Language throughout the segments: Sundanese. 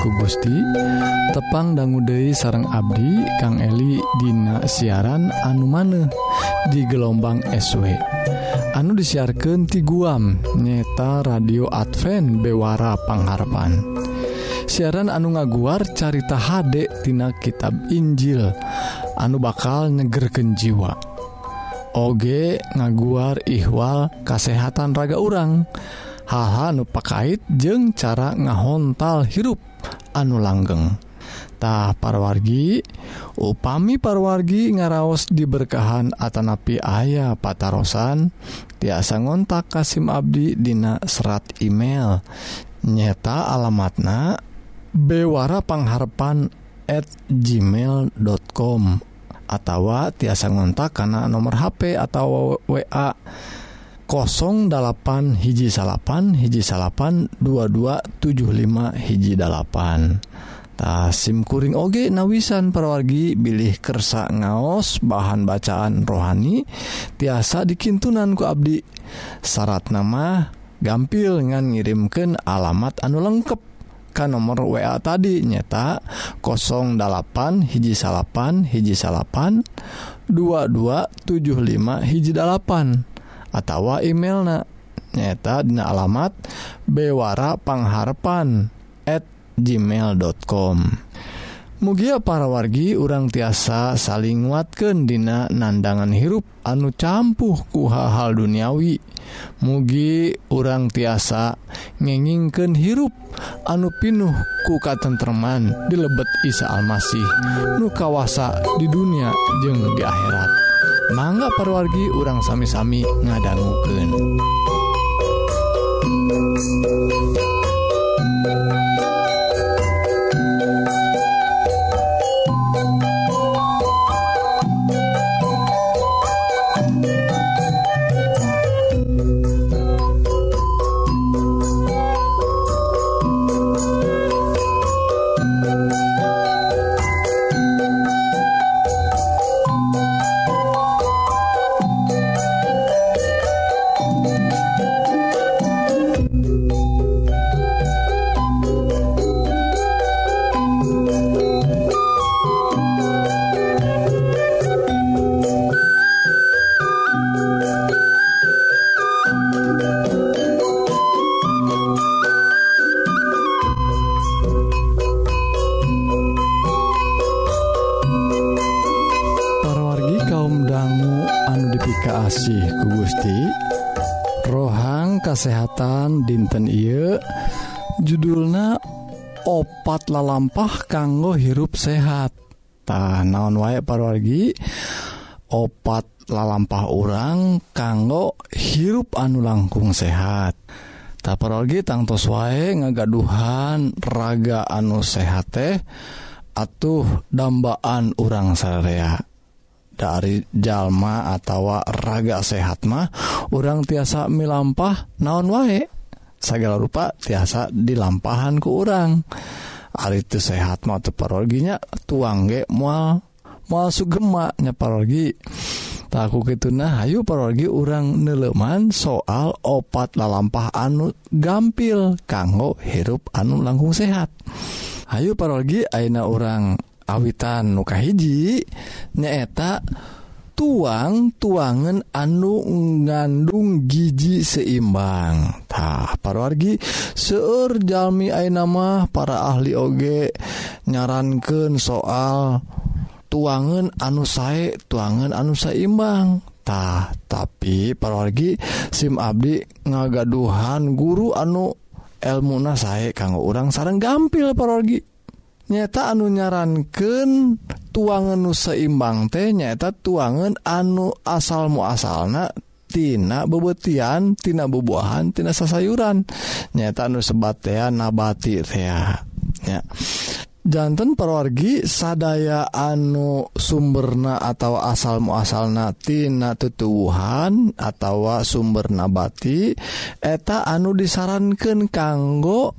ku Gusti. Tepang Danggude sarang Abdi Kang Eli Dina siaran anu maneh di gelombang SW anu disiarkan ti guam nyeta radio Advent Bewara Pangharapan. Siaran anu ngaguar carita Hdektina tina kitab Injil anu bakal nyegerken jiwa. Oge ngaguar ihwal kasehatan raga urang. Haha nupakait jeung cara ngahontal hirup. anu langgengtah parwargi upami parwargi ngaraos diberkahan Atanapi ayah patarosan. Tiasa ngontak Kasim Abdi Dina serat email. Nyeta alamatna Bewara pengharpan@ gmail.com atau tiasa ngontak karena nomor HP atau wa 08 hiji salapan hiji salapan 2275 hiji 8tah SIMkuring oge nawisan perwargi bilih kersa ngaos bahan bacaan rohani tiasa dikintunanku Abdi. Syarat nama gampil ngan ngirimkan alamat anu lengkap ke nomor WA tadi nyata 08 hiji salapan hiji salapan 2275 hiji 8 atau emailna. Nyata dina alamat bewara pangharpan@ gmail.com Mugia para wargi urang tiasa saling nguatkan dina nandangan hirup anu campuh ku hal-hal duniawi. Mugi urang tiasa ngengingken hirup anu pinuh ku katentreman dilebet Isa Almasih nu kawasa di dunia jeung di akhirat. mangga parwargi urang sami-sami ngadangguken dinten I judulna opat lalampah kanggo hirup sehattah naon waek parwargi opat lalampah orang kanggo hirup anu langkung sehat. Taparogi tangtos wae ngagaduhan raga anu sehat teh atuh dambaan urang sarea dari jalma atau raga sehat mah orang tiasa milampah naon wae? segala rupa tiasa dilampahan ke urang. Ari itu sehat mau parolginya tuang ge mual mual sugemaknya parolgi. Takku gitu nah Ayu parolgi urang neleman soal opat lalampah anu gampil kanggo hirup anu langkung sehat. Ayu parolgi Aina orang awitan muka hiji nyaeta tuang tuangan anu ngandung gigi seimbangtah seueur jalmi Jami Ainamah para ahli oge nyarankan soal tuangan anu sae tuangan anu seimbangtah tapi parwargi SIM Abdi ngagaduhan guru anu elmuna sae kanggo orang sarang gampil parwargi nyata anu nyarankan tuangan nu seimbang teh nyaeta tuangan anu asal muasalna tina bebetian tina bubuahan tina sasayuran. Nyata nu sebatean nabati teh ya. jantan perwargi sadaya anu sumberna atau asal muasal natina tutuhan atau sumber nabati eta anu disarankan kanggo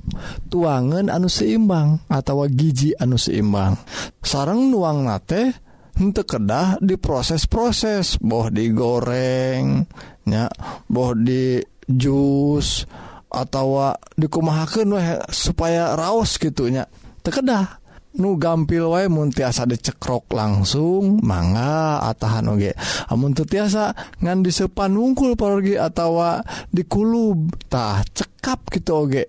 tuangan anu seimbang atau gigi anu seimbang. Sarang nuang nate untuk kedah diproses-proses boh digorengnya boh di jus atau dikumahakan supaya raos gitunya tekedah nu gampil wae mun tiasa dicekrok langsung manga atahan oge. Amun teu tiasa ngan disepan wungkul pergi atawa dikulub tah cekap gitu oge.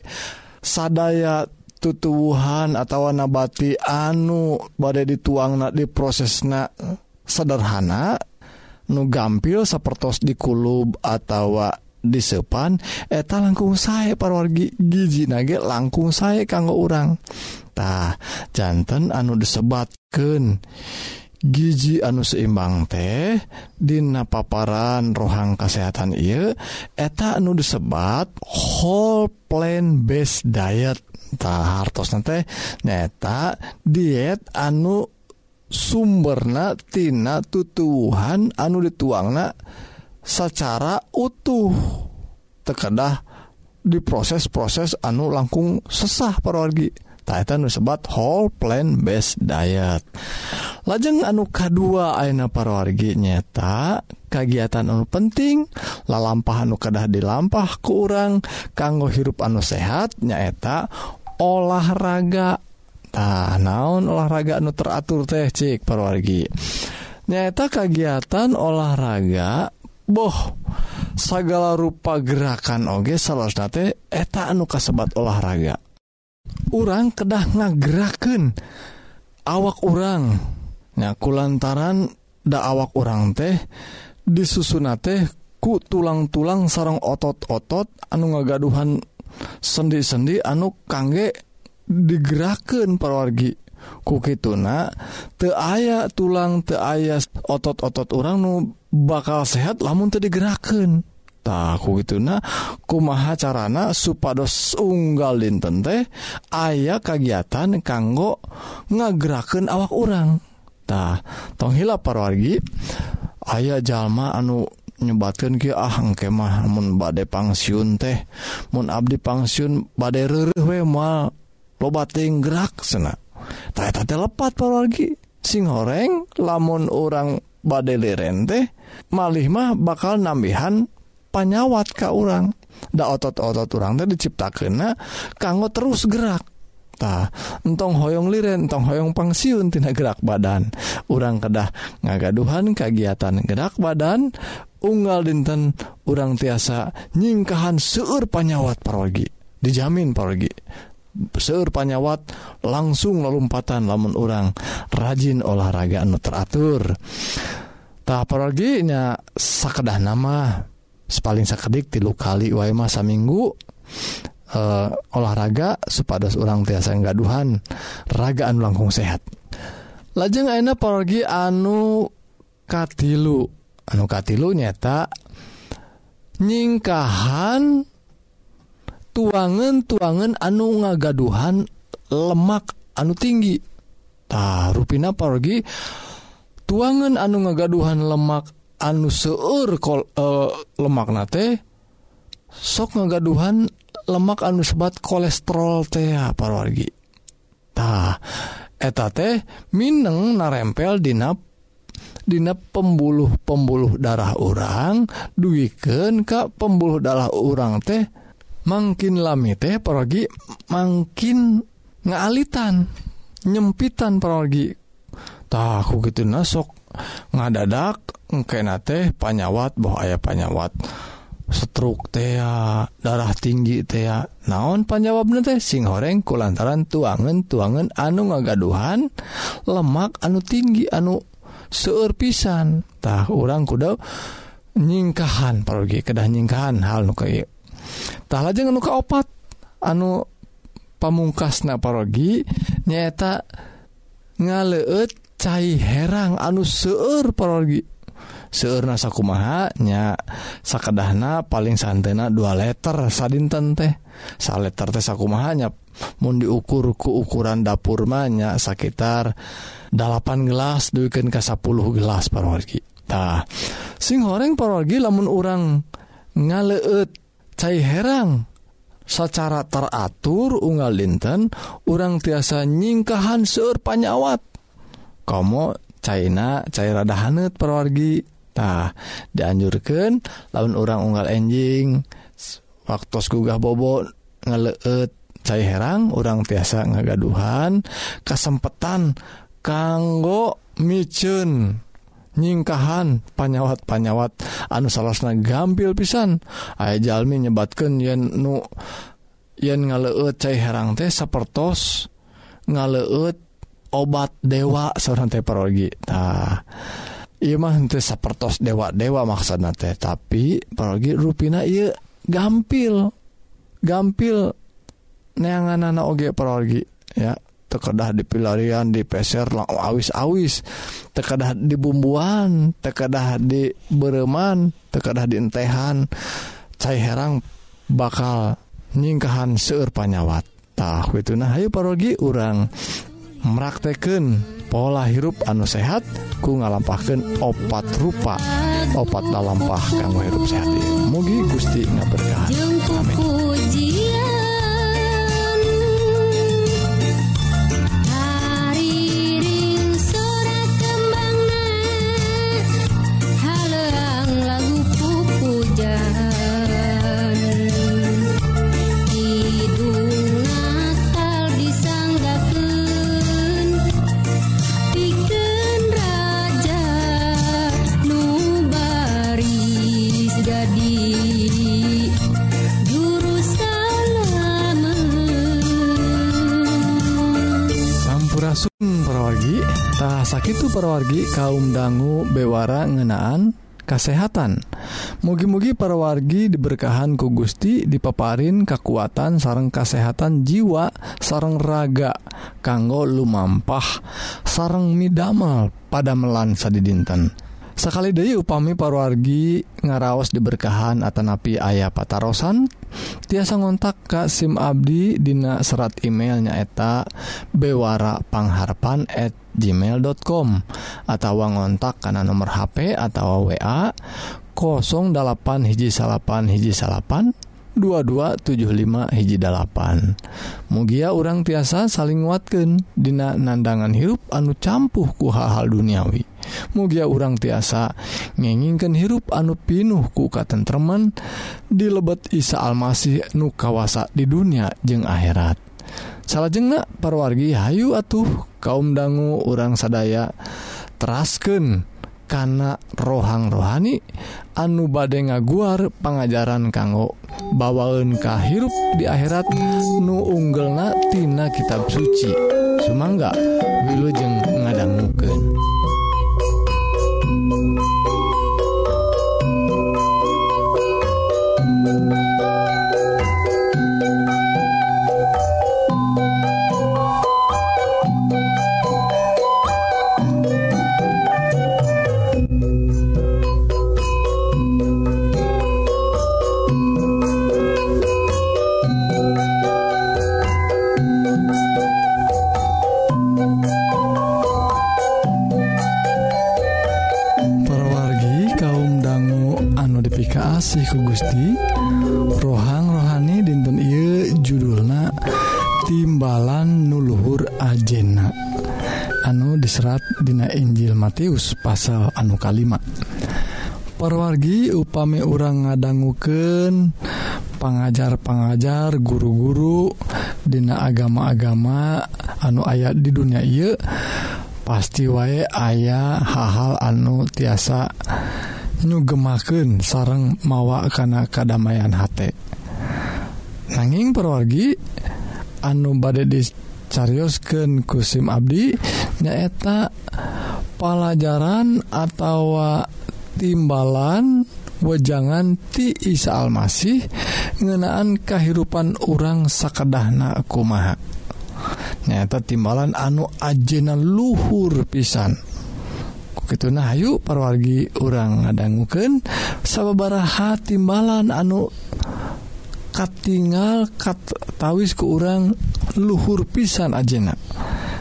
Sadaya tutuhan atau nabati anu badai dituang na di prosesna sederhana nu gampil sepertos dikulub atau disepan eta langkung saya parwargi gigi nage langkung saya kanggo orangtah jantan anu disebatken gigi anu seimbang teh Dina paparan rohang kesehatan I eta anu disebat whole plan base diet.tah hartos nanti neta diet anu sumbernatina tutuhan anu dituangna na secara utuh. Tekedah diproses-proses anu langkung sesah parorgi Titan disebat whole plant based diet. Lajeng anu K2 Aina parorgi nyata kegiatan anu penting lalampah anu kedah dilampah ke urang kanggo hirup anu sehat nyaeta olahraga. Nah, naon olahraga anu teratur teh cik parwargi. Nyata kegiatan olahraga boh segala rupa gerakan oge salosnate eta anu kasebat olahraga. Orang kedah ngageraken awak orang nyaku lantaran da awak orang teh disusun teh ku tulang-tulang sarang otot-otot anu ngagaduhan sendi-sendi anu kangge digeraken perwargi kukituna te aya tulang te aya otot-otot orang nu bakal sehat lamun tadi digerakkan takku gitu nah kumaha carana supados unggal dinten teh aya kegiatan kanggo ngageraken awak orangtah tonghila parwargi aya jalma anu nyebatkan ah, engke ahkemah mun badai pangsiun teh Mu Abdi pangsiun badai we mal lobating gerak senak lepat lagi sing goreng lamun orang badai lerente malih mah bakal nambihan panyawat ke orang ndak otot-otot orang tadi diciptakena kanggo terus gerak. Ta, entong hoyong liren entong hoyong pangsiun tina gerak badan. Orang kedah ngagaduhan kegiatan gerak badan unggal dinten orang tiasa nyingkahan seur panyawat parogi dijamin parogi. seur panyawat langsung lelumpatan lamun orang rajin olahraga anu teratur. Tak apalaginya sakedah nama paling sakedik tilu kali wae masa minggu uh, eh, olahraga supados orang tiasa gaduhan ragaan langkung sehat. Lajeng enak pergi anu katilu anu katilu nyata nyingkahan tuangan tuangan anu ngagaduhan lemak anu tinggi. Ta ruina pergi tuangan anu ngagaduhan lemak anu seueur kol eh, uh, lemak nate sok ngagaduhan lemak anu sebat kolesterol teh ah, pargitah eta teh Mineng narempel dinap Dina pembuluh pembuluh darah orang duwiken Ka pembuluh darah orang teh makin lami teh pergi makin ngaalitan nyempitan pergi tahu gitu nasok ngadadak engkena teh panyawat boh aya panyawat. Stroke tea darah tinggi tea naon panjawabna teh? Sing goreng ku lantaran tuangan tuangan anu ngagaduhan lemak anu tinggi anu seueur pisan. Tah urang kuda nyingkahan pergi kedah nyingkahan hal nu kayak Tah lajeng anu kaopat? Anu pamungkas naparogi nyaeta ngaleut cair herang anu seueur parogi. Seur nasaku mahanya sakedahna paling santena dua letter sadinten teh. Sa letter teh sakumaha mahanya mau diukur ku ukuran dapur manya sekitar 8 gelas duikan ke 10 gelas parogi. Tah sing horeng parogi lamun orang ngaleut cai herang secara teratur unggal linten orang tiasa nyingkahan seur panyawat. Komo China cair rada hanet perwargitah dianjurkan laun orang unggal enjing waktu gugah bobot ngeleet cair herang orang tiasa ngagaduhan kesempatan kanggo micun nyingkahan panyawat-panyawat. Anu salahna gampil pisan. Aya Jalmi nyebatkan yen nu yen ngaleut cai herang teh sapertos ngaleut obat dewa seorang teh parogi. Tah iya mah teh sapertos dewa dewa maksudna teh tapi parogi rupina iya gampil gampil neangan anak oge parogi ya. tekedah dipilarian di peser awis-awis. Tekedah di bumbuan tekedah di bereman tekedah di entehan. Cai herang bakal nyingkahan seueur panyawat. Tah itu nah ayo parogi urang merakteken pola hirup anu sehat ku ngalampahkan opat rupa opat dalampah kanggo hirup sehat. Mugi Gusti ngaberkah amin. Ing perwargitah itu perwargi kaum dangu bewara ngenaan kesehatan mugi-mugi perwargi diberkahan ku Gusti dipaparin kekuatan sarang kesehatan jiwa sarang raga kanggo lumampah sarang midamel pada melansa di dinten. sakali deui upami parwargi ngaraos diberkahan Atanapi ayah patarosan tiasa ngontak Ka SIM Abdi Dina serat emailnyaeta bewarapangharpan@ gmail.com atau ngontak karena nomor HP atau wa 08 hiji salapan hiji salapan 2275 hiji mugia orang tiasa saling nguatkeun Dina nandangan hirup anu campuh ku hal-hal duniawi. Mugia orang tiasa ngenginkan hirup anu pinuh ku katentreman di lebet Isa Almasih nu kawasa di dunia jeung akhirat. Salah jengak parwargi Hayu atuh kaum dangu orang sadaya terasken kana rohang rohani anu bade ngaguar pengajaran kanggo bawaun kahirup di akhirat nu unggelnatina kitab suci. Sumangga wilujeng ngadangmuken kasih ku Gusti. Rohang rohani dinten I judulna timbalan nuluhur ajena. Anu diserat Dina Injil Matius pasal anu kalimat. Perwargi upami orang ngadangguken pengajar-pengajar guru-guru Dina agama-agama anu ayat di dunia ia pasti wae ayah hal-hal anu tiasa nyugemaken sareng mawa karena kedamaian hate. Nanging perwargi anu badai dicariosken kusim Abdi nyaeta pelajaran atau timbalan wejangan ti Isa Almasih ngenaan kehidupan orang sakedahna kumaha. Nyata timbalan anu ajena luhur pisan. Ketuna Ayu parwargi urang ngadangguken sababaraha timbalan anu katingal kattawis ke urang luhur pisan ajena.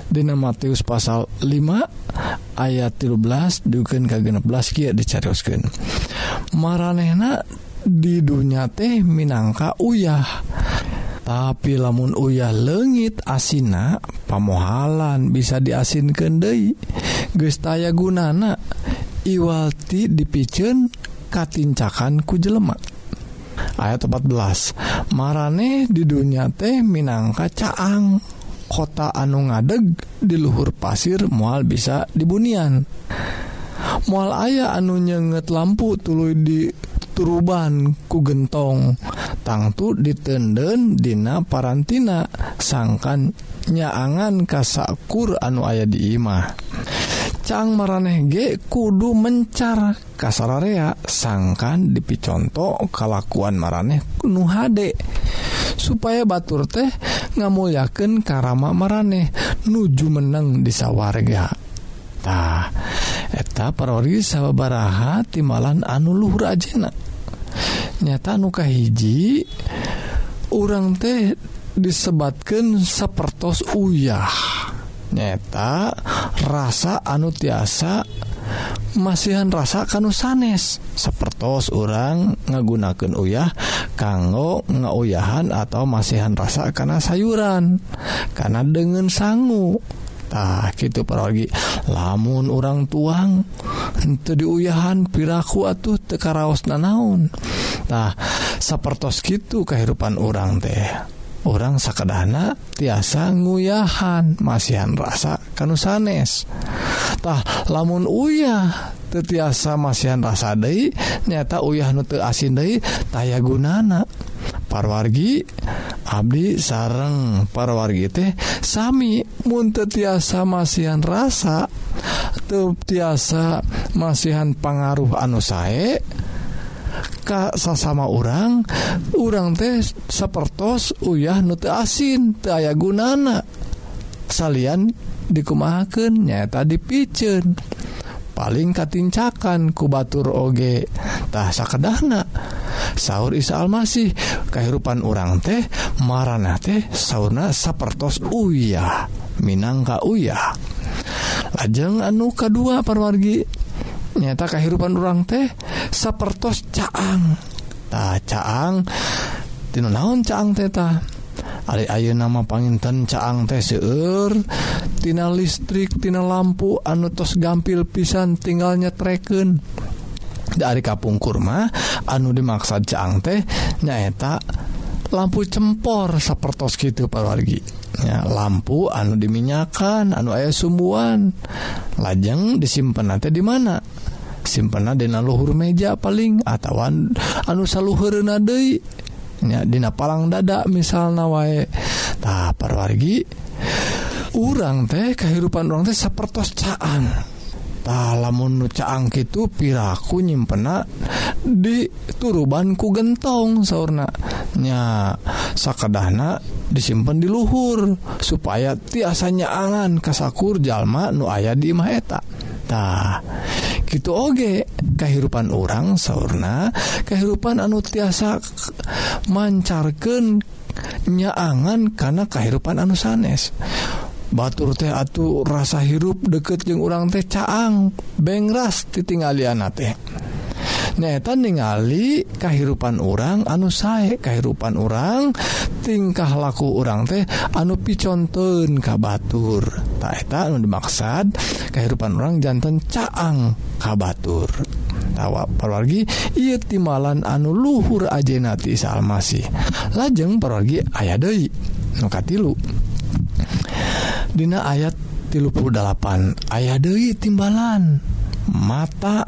Dina Matius pasal 5 ayat 13 duken ka 16 kia dicarioskeun maranehna di dunya teh minangka uyah. Tapi lamun uyah lengit asina pamohalan bisa diasinkeun deui. gestaya gunana Iwalti dipicen katincakan ku jelemak ayat 14 marane di dunia teh minangka caang. Kota anu ngadeg di luhur pasir mual bisa dibunian. Mual ayah anu nyenget lampu tulu di turuban ku gentong. Tangtu ditenden dina parantina sangkan nyaangan kasakur anu ayah di imah. Cang maraneh ge kudu mencar. Kasararea sangkan dipiconto kalakuan maraneh nu hade. Supaya batur teh ngamulyaken karama maraneh nuju menang di sawargatah eta parori sababaraha timalan anu Luhur Ajena. Nyata nuka hiji urang teh disebatkan sepertos uyah. nyata rasa anu tiasa masihan rasa kanu sanes. Sepertos orang ngagunakan uyah kanggo ngauyahan atau masihan rasa karena sayuran karena dengan sangu. Tah gitu pergi lamun orang tuang itu diuyahan piraku atuh tekaraos nanaun tah sepertos gitu kehidupan orang teh. orang sakadahana tiasa nguyahan masihan rasa kanu sanestah lamun uyah tetiasa masihan rasa Dei nyata uyah nute asin Dei taya gunana. Parwargi Abdi sareng. Parwargi teh Sami munte tiasa masihan rasa te tiasa masihan pengaruh anu sae Ka sasama orang urang teh sepertos uyah nute asin aya gunana. Salyan dikumahakannya tadi picen paling katincakan kubatur ogetahsa kedahna sahur Isa Almasih kehidupan orang teh marana teh sauna sapertos uyah Minangka uyah. Lajeng anu kedua perwargi nyata kehidupan orang teh sapertos caang. Ta caang? Tina naon caang teta Ari ayo nama panginten caang teh seueur. Tina listrik tina lampu anu tos gampil pisan tinggal treken dari kapung kurma anu dimaksud caang teh nyaeta lampu cempor sapertos gitu parwargi ya, lampu anu diminyakan anu ayah sumbuan. Lajeng disimpan nanti di mana? simpen Dina luhur meja paling atauwan anusa luhurna nya Dina palang dada misal nawae tapar wargi urang teh kehidupan orang teh sepertos caan. Lamun nucaang itu piraku nyimpenak di turubanku gentong saunanya sakadahna disimpan di luhur supaya tiasanya angan kasakur jalma nu aya di maeta tah gitu oge. Kehidupan orang sauna kehidupan anu tiasa mancarkan nyaangan karena kehidupan anu sanes. Batur teh atuh rasa hirup deket jeung urang teh caang bengras titinggalian teh. nyaeta ningali kehidupan orang anu sae kehidupan orang tingkah laku orang teh anu piconten ka Batur. Taketa anu dimaksad kehidupan orang jantan caang ka Batur. Tawa perwargi ia timalan anu luhur ajenati salmasih lajeng perwargi aya Dei nuka tilu Dina ayat 38 aya Dei timbalan mata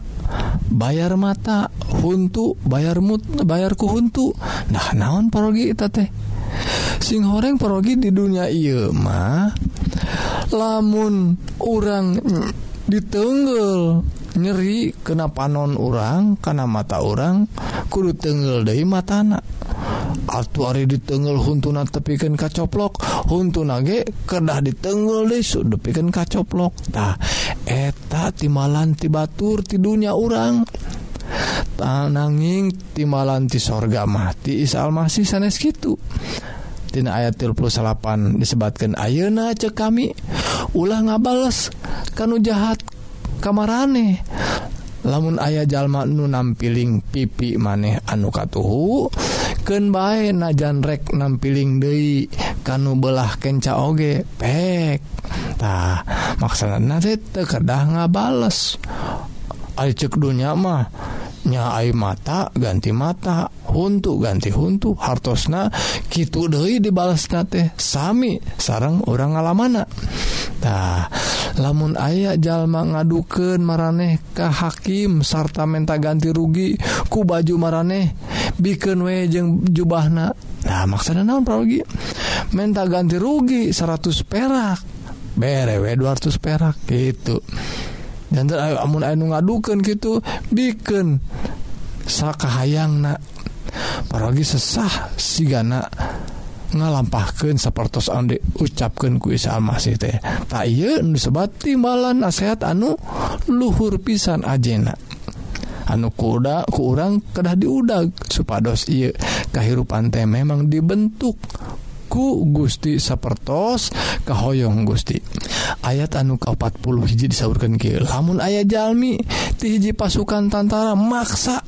bayar mata huntu bayar mut bayarku huntu. Nah naon parogi eta teh? Sing horeng parogi di dunia ieu mah lamun orang ditenggel nyeri kena panon orang karena mata orang kudu tenggel dari matana. Altu Ari ditengel huntuna tepikan kacoplok huntu nage kedah ditengel desu depikan kacoplokdah eta timalan ti Batur tidurnya urang. Tananging timalanti sorga mati Isa Almasih sanes gitu Tina ayat 38 disebatkan ayeuna cek kami ulah ngabales kanu jahat kamarane. Lamun ayah jalma nu nampiling pipi maneh anu katuhu ken najan najanrek nampiling Dei kanu belah kenca oge pek. Tah maksana nanti tekedah kedah ngabales. Ay cek dunya mah nyai mata ganti mata untuk ganti huntu hartosna gitu deui dibalas teh Sami sarang orang ngalamantah lamun aya jalma ngaduken maraneh ka hakim sarta menta ganti rugi ku baju maraneh bikin we jeung jubahna. Nah maksudnya naon prologi menta ganti rugi 100 perak. Bere we 200 perak gitu. Dan amun eh, anu ngadukeun gitu bikin sakahayangna. Paragi sesah sigana ngalampahkan sepertos ande ucapkan ku Isa Masih teh. Tak sebat timbalan nasehat anu luhur pisan ajena. anu kuda kurang kedah diudag. Supados I kahirupan teh memang dibentuk ku Gusti sapertos kahoyong Gusti. Ayat anu ke 40 hiji disaurkan ke lamun ayah jalmi ti hiji pasukan tantara maksa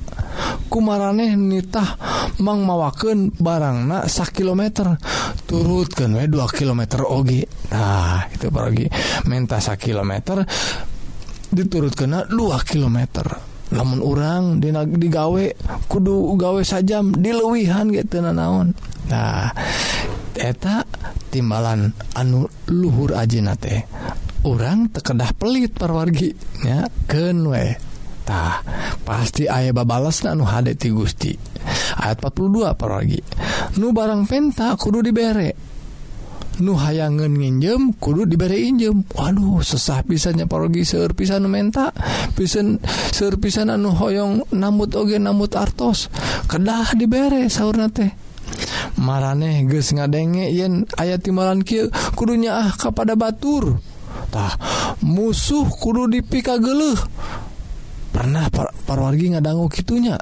kumaraneh nitah mang mawaken barangna sak kilometer. Turutkan we 2 kilometer oge. Nah itu pergi menta sak kilometer diturut kena 2 kilometer. namun orang di digawe kudu gawe sajam dilewihan gitu naon nah eta timbalan anu luhur ajina teh orang tekedah pelit perwarginya kenwetah pasti ayah babalas anu Hti Gusti. Ayat 42 perwargi nu barang penta kudu diberek nu hayangan nginjem kudu diberi injem Waduh sesah pisannya parogi serpisan menta. Pisan serpisan anu hoyong namut oge namut artos. Kedah dibere sauur teh. Mareh ges ngadenge yen aya timalan Ki kudunya ah kepada baturtah musuh kudu dipika geluh pernah par parwargi ngadanggu gitunya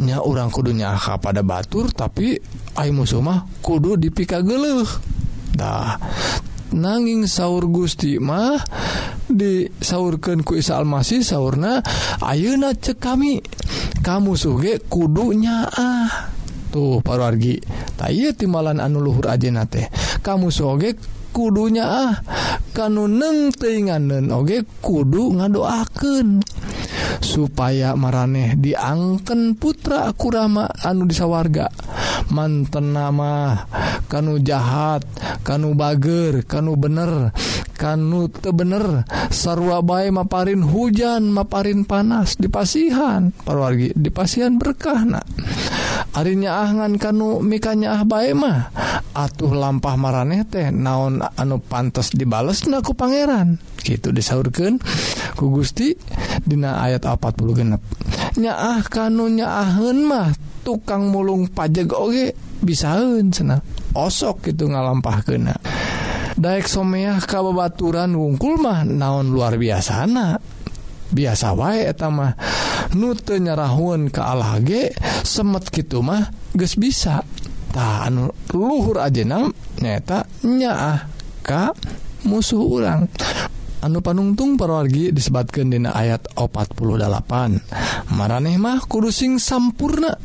nya. Orang kudunya ah kepada batur tapi ay musumah kudu dipika geluh tah nanging sauur Gusti mah disaurkan ku Isa Almasih sauna Ayeuna cek kami? Kamu suge kudunya ah tuh parargi tay timalan anuluhur ajena teh. Kamu soge kudunya ah kan neng oge kudu ngadoaken supaya maraneh diangken putra kurama anu disawarga manten nama kanu jahat. kanu bager kanu bener kanu te bener. Sarwa bae maparin hujan maparin panas dipasihan parwargi dipasihan berkah na. Harinya ahngan kanu mikanya ah bae mah. Atuh lampah maraneh teh naon anu pantas dibales naku pangeran. Gitu disaurkan ku Gusti dina ayat 40 genep. Nyaah kanunya ahun mah tukang mulung pajak oge bisaun senang osok itu ngalampah kena Daek someah kabaturan wungkul mah naon luar biasana. Biasa wae etamah nute nyerahun ke alage semet gitu mah ges bisa. Tahan luhur ajenam nyata nyaah ka musuh orang anu panungtung perorgi disebabkan dina ayat 48 mareh mah kudusing sampurna.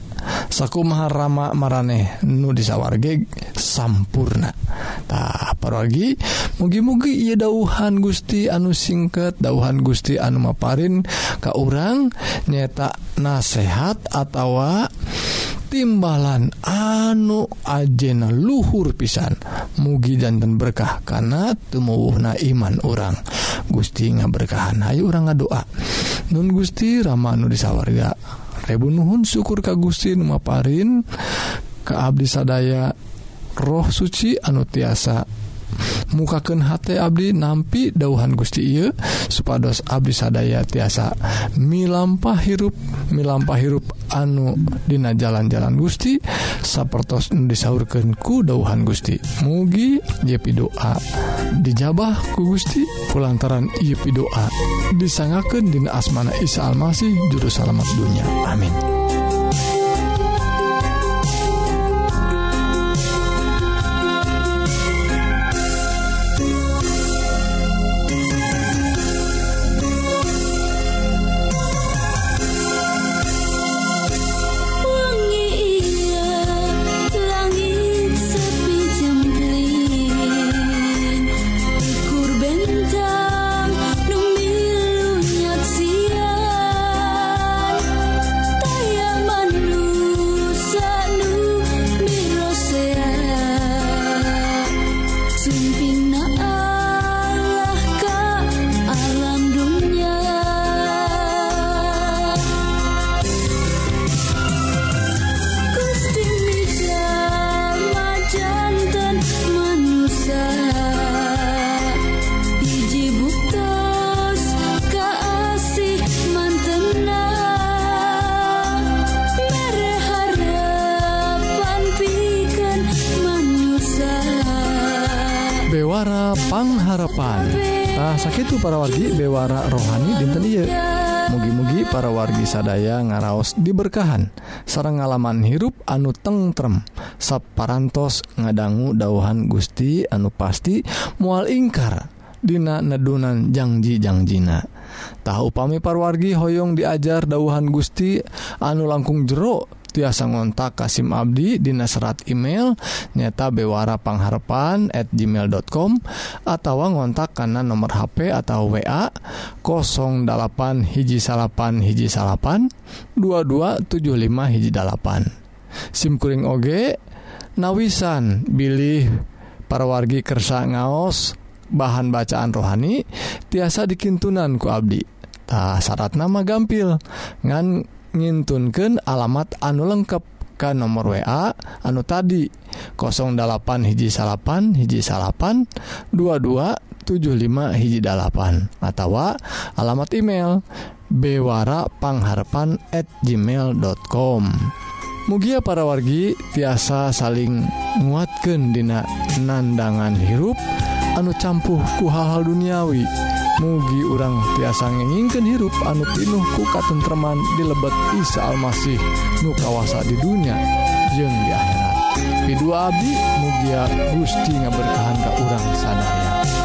Saku Maharama mareh nu disawarge sampurnatah perorgi mugi-mugi ia dauhan Gusti anu singket dauhan Gusti anu Maparin kau orang nyeta nasehat atau timbalan anu ajena luhur pisan. Mugi danten berkah karena tumuwuhna iman orang Gusti nga berkahan Ayu orang nga doa Nun Gusti Ramanu disawarga Rebu Nuhun syukur Ka Gusti Numaparin ke Abdi sadaya roh suci anu tiasa mukaken H Abdi nampi dauhan Gusti Ieu supados Abdi sadaya tiasa milampah hirup milampah hirup anu Dina jalan-jalan Gusti sapertos disaurkanku dauhan Gusti. Mugi Yepi doa dijabah ku Gusti pulantaran Yepi doa disangaken Dina asmana Isa Almasih juru salamet dunya amin. sakitu para wargi bewara rohani dinten ieu. Mugi-mugi para wargi sadaya ngaraos diberkahan. Sarang ngalaman hirup anu tengrem sapparantos ngadanggu dauhan Gusti anu pasti mual ingkar Dina nedunan janjijangjiina tahu pami parwargi Hoong diajar dauhan Gusti anu langkung jeruk tiasa ngontak Kasim Abdi Dina serat email nyata bewarapangharpan at gmail.com atau ngontak karena nomor HP atau wa 08 hiji salapan hiji salapan 2275 hiji dalapan. SIMkuring OG nawisan bilih parwargi kersa ngaos bahan bacaan rohani tiasa dikintunan ku Abdi. Ah, tak syarat nama gampil. Ngan ngintunkan alamat anu lengkap ke nomor WA anu tadi 08 hiji salapan hiji salapan 2275 hiji dalapan atau alamat email bewarapangharapan at gmail.com Mugia para wargi tiasa saling nguatkan dina nandangan hirup anu campuh ku hal-hal duniawi. mugi urang tiasa ngenginken hirup anu pinuh ku katentreman di lebet Isa Almasih nu kawasa di dunia jeung di akhirat Pidu Abi mugia Gusti ngaberkahan ka urang sanaya.